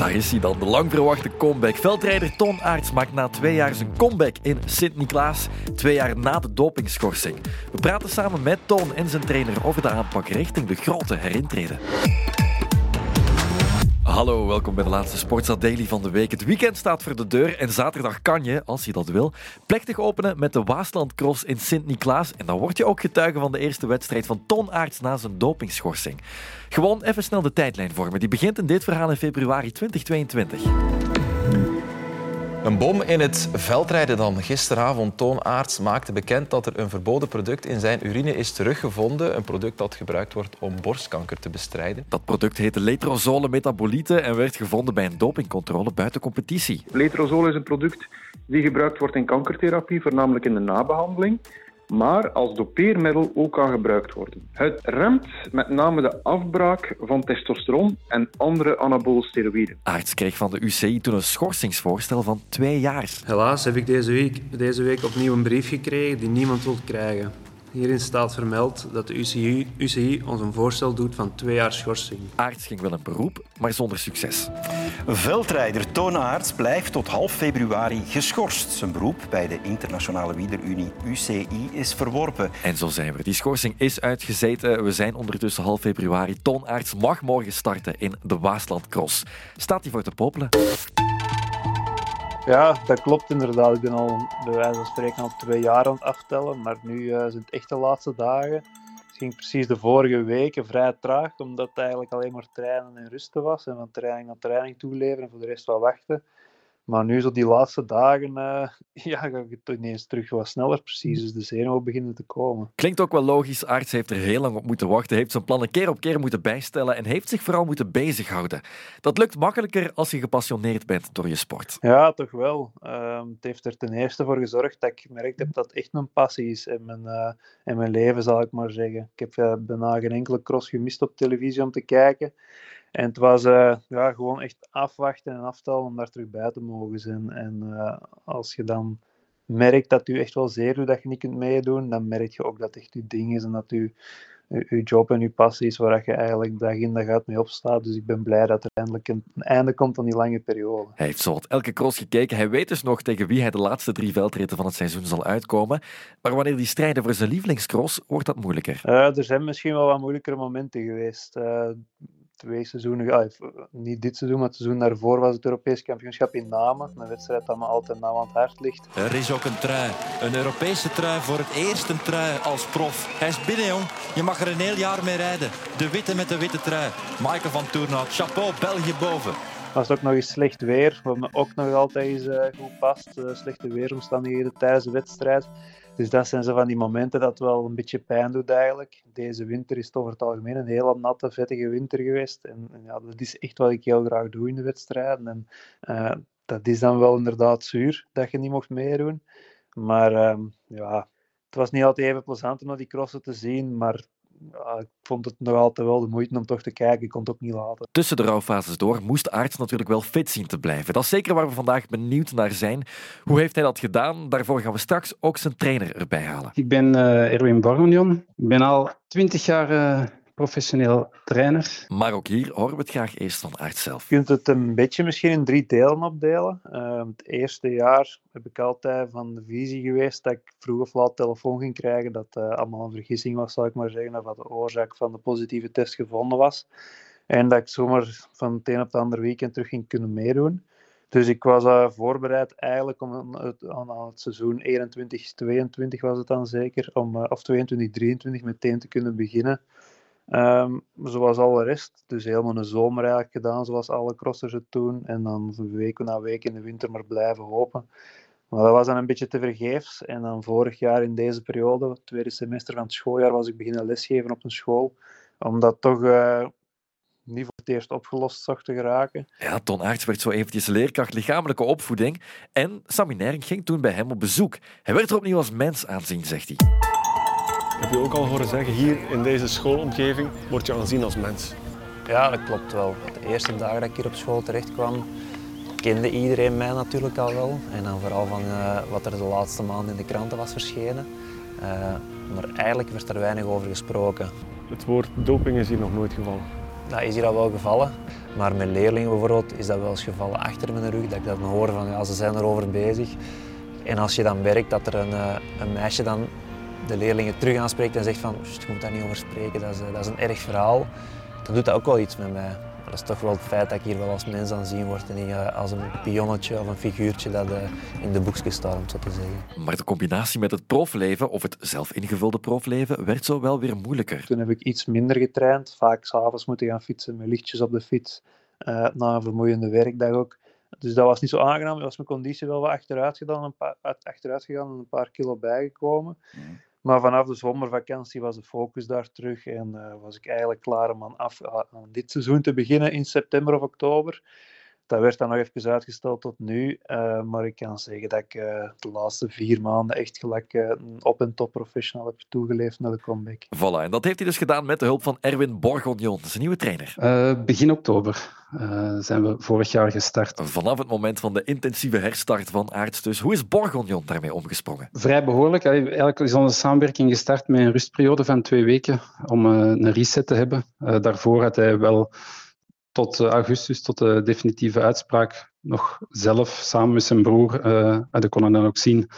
Daar is hij dan, de lang verwachte comeback. Veldrijder Ton Aerts maakt na twee jaar zijn comeback in Sint-Niklaas. Twee jaar na de dopingschorsing. We praten samen met Ton en zijn trainer over de aanpak richting de grote herintreden. Hallo, welkom bij de laatste Sportstad Daily van de week. Het weekend staat voor de deur en zaterdag kan je, als je dat wil, plechtig openen met de Waasland Cross in Sint-Niklaas. En dan word je ook getuige van de eerste wedstrijd van Ton Aerts na zijn dopingschorsing. Gewoon even snel de tijdlijn vormen. Die begint in dit verhaal in februari 2022. Een bom in het veldrijden dan. Gisteravond Toon Aerts maakte bekend dat er een verboden product in zijn urine is teruggevonden. Een product dat gebruikt wordt om borstkanker te bestrijden. Dat product heette letrozole metabolieten en werd gevonden bij een dopingcontrole buiten competitie. Letrozole is een product die gebruikt wordt in kankertherapie, voornamelijk in de nabehandeling maar als dopeermiddel ook kan gebruikt worden. Het remt met name de afbraak van testosteron en andere anabole steroïden. Aerts kreeg van de UCI toen een schorsingsvoorstel van twee jaar. Helaas heb ik deze week, deze week opnieuw een brief gekregen die niemand wil krijgen. Hierin staat vermeld dat de UCI, UCI ons een voorstel doet van twee jaar schorsing. Aerts ging wel een beroep, maar zonder succes. Veldrijder Toon Aerts blijft tot half februari geschorst. Zijn beroep bij de Internationale Wielerunie UCI is verworpen. En zo zijn we. Die schorsing is uitgezeten. We zijn ondertussen half februari. Toon Aerts mag morgen starten in de Waasland Cross. Staat hij voor te popelen? Ja, dat klopt inderdaad. Ik ben al bij wijze van spreken al twee jaar aan het aftellen, maar nu uh, zijn het echt de laatste dagen. Ging precies de vorige weken vrij traag, omdat het eigenlijk alleen maar trainen en rusten was. En van training naar training toeleveren en voor de rest wel wachten. Maar nu, zo die laatste dagen, uh, ja, ga ik het ineens terug wat sneller precies. Dus de zenuwen beginnen te komen. Klinkt ook wel logisch. Arts heeft er heel lang op moeten wachten, heeft zijn plannen keer op keer moeten bijstellen en heeft zich vooral moeten bezighouden. Dat lukt makkelijker als je gepassioneerd bent door je sport. Ja, toch wel. Uh, het heeft er ten eerste voor gezorgd dat ik gemerkt heb dat het echt mijn passie is in mijn, uh, in mijn leven, zal ik maar zeggen. Ik heb bijna geen enkele cross gemist op televisie om te kijken. En het was uh, ja, gewoon echt afwachten en aftellen om daar terug bij te mogen zijn. En uh, als je dan merkt dat u echt wel zeer doet dat je niet kunt meedoen, dan merk je ook dat het echt uw ding is en dat u, uw job en uw passie is waar je eigenlijk dag in dag uit mee opstaat. Dus ik ben blij dat er eindelijk een, een einde komt aan die lange periode. Hij heeft zo elke cross gekeken. Hij weet dus nog tegen wie hij de laatste drie veldritten van het seizoen zal uitkomen. Maar wanneer die strijden voor zijn lievelingscross, wordt dat moeilijker. Uh, er zijn misschien wel wat moeilijkere momenten geweest twee seizoenen, ah, niet dit seizoen, maar het seizoen daarvoor was het Europees kampioenschap in Namen. Een wedstrijd dat me altijd naam aan het hart ligt. Er is ook een trui, een Europese trui voor het eerst een trui als prof. Hij is binnen, jong. Je mag er een heel jaar mee rijden. De witte met de witte trui. Michael van Toernout, chapeau, België boven. Was het ook nog eens slecht weer, wat me ook nog altijd eens uh, goed past. Uh, slechte weeromstandigheden tijdens de wedstrijd. Dus dat zijn zo van die momenten dat wel een beetje pijn doet eigenlijk. Deze winter is het over het algemeen een hele natte, vettige winter geweest. En, ja, dat is echt wat ik heel graag doe in de wedstrijden. En uh, dat is dan wel inderdaad zuur dat je niet mocht meedoen. Maar uh, ja, het was niet altijd even plezant om die crossen te zien. Maar ja, ik vond het nog altijd wel de moeite om toch te kijken. Ik kon het ook niet laten. Tussen de rouwfases door moest Aerts natuurlijk wel fit zien te blijven. Dat is zeker waar we vandaag benieuwd naar zijn. Hoe heeft hij dat gedaan? Daarvoor gaan we straks ook zijn trainer erbij halen. Ik ben uh, Erwin Borgonion. Ik ben al twintig jaar uh, professioneel trainer. Maar ook hier horen we het graag eerst van Aerts zelf. Je kunt het een beetje misschien in drie delen opdelen. Uh, het eerste jaar heb ik altijd van de visie geweest dat ik vroeg of laat telefoon ging krijgen dat uh, allemaal een vergissing was, zal ik maar zeggen, of dat de oorzaak van de positieve test gevonden was. En dat ik zomaar van het een op het andere weekend terug ging kunnen meedoen. Dus ik was uh, voorbereid eigenlijk om aan het, aan het seizoen 21-22 was het dan zeker, om, uh, of 22-23 meteen te kunnen beginnen. Um, zoals alle rest. Dus helemaal een zomer eigenlijk gedaan, zoals alle crossers het doen. En dan week na week in de winter maar blijven hopen. Maar dat was dan een beetje te vergeefs. En dan vorig jaar in deze periode, het tweede semester van het schooljaar, was ik beginnen lesgeven op een school. Omdat toch uh, niet voor het eerst opgelost zag te geraken. Ja, Ton Aerts werd zo eventjes leerkracht lichamelijke opvoeding. En Sammy ging toen bij hem op bezoek. Hij werd er opnieuw als mens aanzien, zegt hij. Heb je ook al horen zeggen, hier in deze schoolomgeving word je aanzien als mens. Ja, dat klopt wel. De eerste dagen dat ik hier op school terecht kwam, kende iedereen mij natuurlijk al wel. En dan vooral van uh, wat er de laatste maanden in de kranten was verschenen. Uh, maar eigenlijk werd er weinig over gesproken. Het woord doping is hier nog nooit gevallen. Dat is hier al wel gevallen. Maar met leerlingen bijvoorbeeld is dat wel eens gevallen achter mijn rug, dat ik dan hoor van ja, ze zijn erover bezig. En als je dan merkt dat er een, eh, een meisje dan de leerlingen terug aanspreekt en zegt van je moet daar niet over spreken, dat is, dat is een erg verhaal, dan doet dat ook wel iets met mij dat is toch wel het feit dat ik hier wel als mens aanzien word en niet eh, als een pionnetje of een figuurtje dat uh, in de boekjes staat, om zo te zeggen. Maar de combinatie met het profleven of het zelf ingevulde profleven werd zo wel weer moeilijker. Toen heb ik iets minder getraind, vaak s'avonds moeten gaan fietsen met lichtjes op de fiets, uh, na een vermoeiende werkdag ook. Dus dat was niet zo aangenaam. Was mijn conditie wel wat achteruit, gedaan, een paar, achteruit gegaan en een paar kilo bijgekomen. Mm. Maar vanaf de zomervakantie was de focus daar terug en uh, was ik eigenlijk klaar om aan, af, aan dit seizoen te beginnen in september of oktober. Dat werd dan nog even uitgesteld tot nu. Uh, maar ik kan zeggen dat ik uh, de laatste vier maanden echt gelijk uh, een op-en-top professional heb toegeleefd naar de comeback. Voilà, en dat heeft hij dus gedaan met de hulp van Erwin Borgognon, zijn nieuwe trainer. begin oktober zijn we vorig jaar gestart. Vanaf het moment van de intensieve herstart van Aarts dus. Hoe is Borgognon daarmee omgesprongen? Vrij behoorlijk. Eigenlijk is onze samenwerking gestart met een rustperiode van twee weken om een reset te hebben. daarvoor had hij wel tot eh, augustus, tot de definitieve uitspraak, nog zelf samen met zijn broer, uh, dat kon dan ook zien,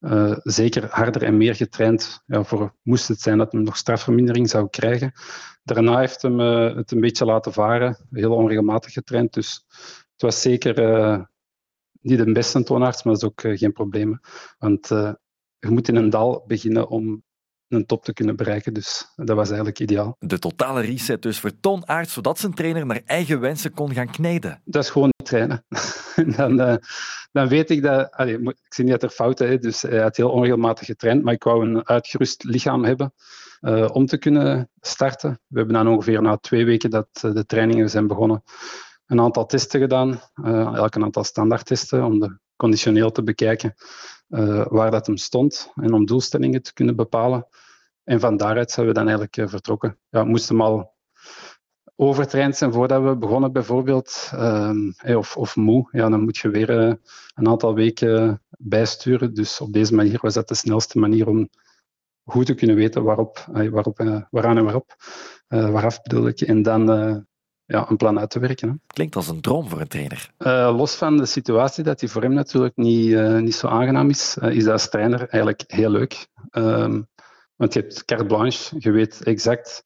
uh, zeker harder en meer getraind. Ja, voor moest het zijn dat hij nog strafvermindering zou krijgen. Daarna heeft hem het een beetje laten varen, heel onregelmatig getraind. Dus het was zeker niet de beste toonaards, maar dat is ook geen probleem. Want je moet in een dal beginnen om een top te kunnen bereiken. Dus dat was eigenlijk ideaal. De totale reset dus voor Ton Aert, zodat zijn trainer naar eigen wensen kon gaan kneden. Dat is gewoon trainen. dan, uh, dan weet ik dat... Allez, ik zie niet dat er fouten is, dus hij had heel onregelmatig getraind, maar ik wou een uitgerust lichaam hebben uh, om te kunnen starten. We hebben dan ongeveer na twee weken dat uh, de trainingen zijn begonnen een aantal testen gedaan, elk een aantal standaardtesten om de conditioneel te bekijken uh, waar dat hem stond en om doelstellingen te kunnen bepalen. En van daaruit zijn we dan eigenlijk uh, vertrokken. Ja, we moesten al overtraind zijn voordat we begonnen, bijvoorbeeld. Um, of, of moe, ja, dan moet je weer uh, een aantal weken bijsturen. Dus op deze manier was dat de snelste manier om goed te kunnen weten waarop, waarop, waaraan en waarop. waaraf bedoel ik. En dan ja, een plan uit te werken. Hè. Klinkt als een droom voor een trainer. Uh, los van de situatie dat die voor hem natuurlijk niet, uh, niet zo aangenaam is, uh, is dat als trainer eigenlijk heel leuk. Um, want je hebt carte blanche, je weet exact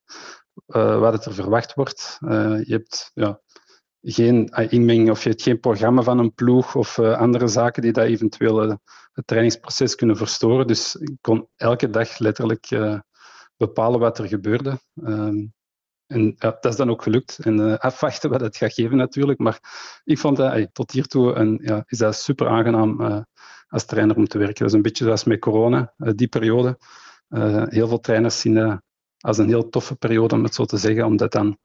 wat het er verwacht wordt. je hebt ja, geen inmenging of je hebt geen programma van een ploeg of andere zaken die dat eventueel het trainingsproces kunnen verstoren. Dus ik kon elke dag letterlijk bepalen wat er gebeurde. Um, en dat is dan ook gelukt. En uh, afwachten wat het gaat geven natuurlijk. Maar ik vond dat hey, tot hiertoe een, ja, is dat super aangenaam uh, als trainer om te werken. Dat is een beetje zoals met corona, uh, die periode. heel veel trainers zien dat als een heel toffe periode, om het zo te zeggen, omdat dan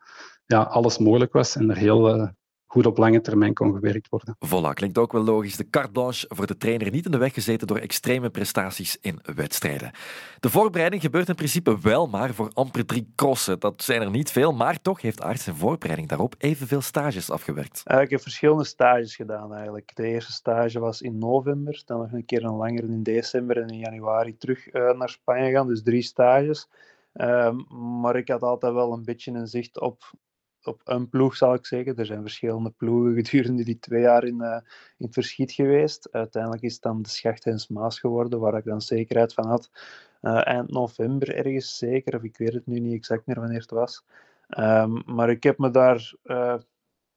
ja, alles mogelijk was en er heel goed op lange termijn kon gewerkt worden. Voilà, klinkt ook wel logisch. De carte blanche voor de trainer niet in de weg gezeten door extreme prestaties in wedstrijden. De voorbereiding gebeurt in principe wel maar voor amper drie crossen. Dat zijn er niet veel, maar toch heeft Aert zijn voorbereiding daarop evenveel stages afgewerkt. Uh, ik heb verschillende stages gedaan eigenlijk. De eerste stage was in november, dan nog een keer een langere in december en in januari terug uh, naar Spanje gegaan, dus drie stages. Uh, maar ik had altijd wel een beetje een zicht op op een ploeg, zal ik zeggen. Er zijn verschillende ploegen gedurende die twee jaar in, uh, in het verschiet geweest. Uiteindelijk is het dan de Schacht Maas geworden, waar ik dan zekerheid van had. Uh, eind november ergens zeker, of ik weet het nu niet exact meer wanneer het was. Um, maar ik heb me daar uh,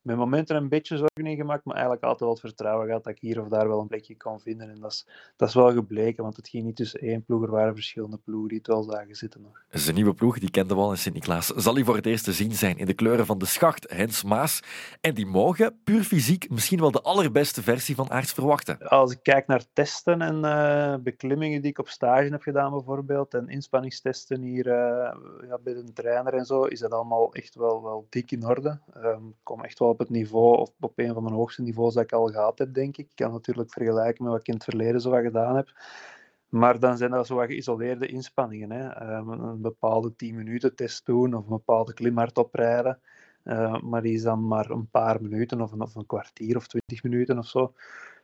met momenten een beetje zorgen in gemaakt, maar eigenlijk altijd wel het vertrouwen gehad dat ik hier of daar wel een plekje kon vinden. En dat is, dat is wel gebleken, want het ging niet tussen één ploeg, er waren verschillende ploegen die het wel zagen zitten nog. Zijn nieuwe ploeg, die kende wel in Sint-Niklaas, zal hij voor het eerst te zien zijn in de kleuren van de schacht, Hens Maas. En die mogen, puur fysiek, misschien wel de allerbeste versie van Aarts verwachten. Als ik kijk naar testen en uh, beklimmingen die ik op stage heb gedaan bijvoorbeeld, en inspanningstesten hier uh, ja, bij een trainer en zo, is dat allemaal echt wel, wel dik in orde. Um, ik kom echt wel op het niveau, of op een van mijn hoogste niveaus dat ik al gehad heb, denk ik. Ik kan natuurlijk vergelijken met wat ik in het verleden zo wat gedaan heb. Maar dan zijn dat zo wat geïsoleerde inspanningen. Hè. Um, een bepaalde 10 minuten test doen of een bepaalde klimhard oprijden. Uh, maar die is dan maar een paar minuten of een, of een kwartier of twintig minuten of zo.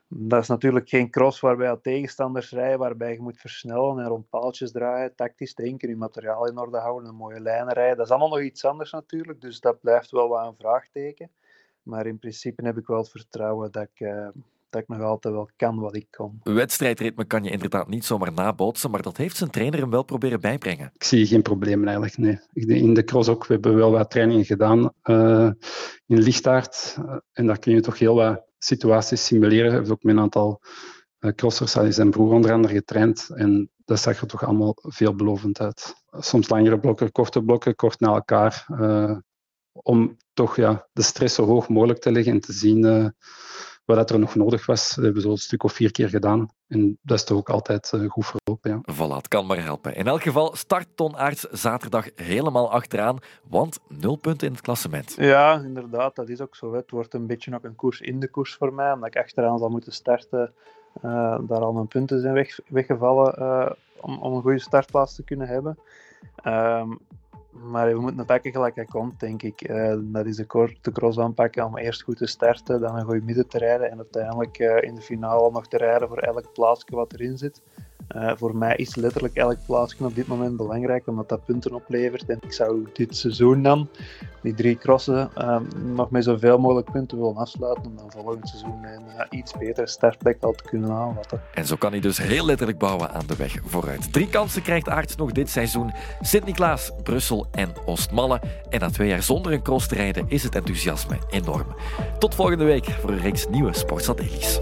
Dat is natuurlijk geen cross waarbij al tegenstanders rijden, waarbij je moet versnellen en rond paaltjes draaien, tactisch denken, je materiaal in orde houden, een mooie lijnen rijden. Dat is allemaal nog iets anders natuurlijk, dus dat blijft wel wat een vraagteken. Maar in principe heb ik wel het vertrouwen dat ik, uh, dat ik nog altijd wel kan wat ik kon. Wedstrijdritme kan je inderdaad niet zomaar nabootsen, maar dat heeft zijn trainer hem wel proberen bijbrengen. Ik zie geen problemen eigenlijk, nee. In de cross ook, we hebben wel wat trainingen gedaan uh, in lichtaard. Uh, en daar kun je toch heel wat situaties simuleren. Hij heeft ook met een aantal uh, crossers, hij zijn broer onder andere getraind. En dat zag er toch allemaal veelbelovend uit. Soms langere blokken, korte blokken, kort na elkaar. Om toch ja, de stress zo hoog mogelijk te leggen en te zien wat er nog nodig was. Dat hebben we zo een stuk of vier keer gedaan. En dat is toch ook altijd uh, goed verlopen. Ja. Voilà, het kan maar helpen. In elk geval start Ton Aerts zaterdag helemaal achteraan, want nul punten in het klassement. Ja, inderdaad, dat is ook zo. Het wordt een beetje nog een koers in de koers voor mij, omdat ik achteraan zal moeten starten. Uh, daar al mijn punten zijn weg, weggevallen uh, om, om, een goede startplaats te kunnen hebben. Um, maar we moeten pakken gelijk hij komt, denk ik. Uh, dat is de, kort, de cross aanpakken om eerst goed te starten, dan een goede midden te rijden en uiteindelijk uh, in de finale nog te rijden voor elk plaatsje wat erin zit. Uh, voor mij is letterlijk elk plaatsje op dit moment belangrijk, omdat dat punten oplevert. En ik zou dit seizoen dan, die drie crossen, uh, nog met zoveel mogelijk punten willen afsluiten, om dan volgend seizoen een uh, iets betere startplek al te kunnen aanvatten. En zo kan hij dus heel letterlijk bouwen aan de weg vooruit. Drie kansen krijgt Aarts nog dit seizoen. Sint-Niklaas, Brussel en Oostmalle. En na twee jaar zonder een cross te rijden is het enthousiasme enorm. Tot volgende week voor een reeks nieuwe Sportsadelies.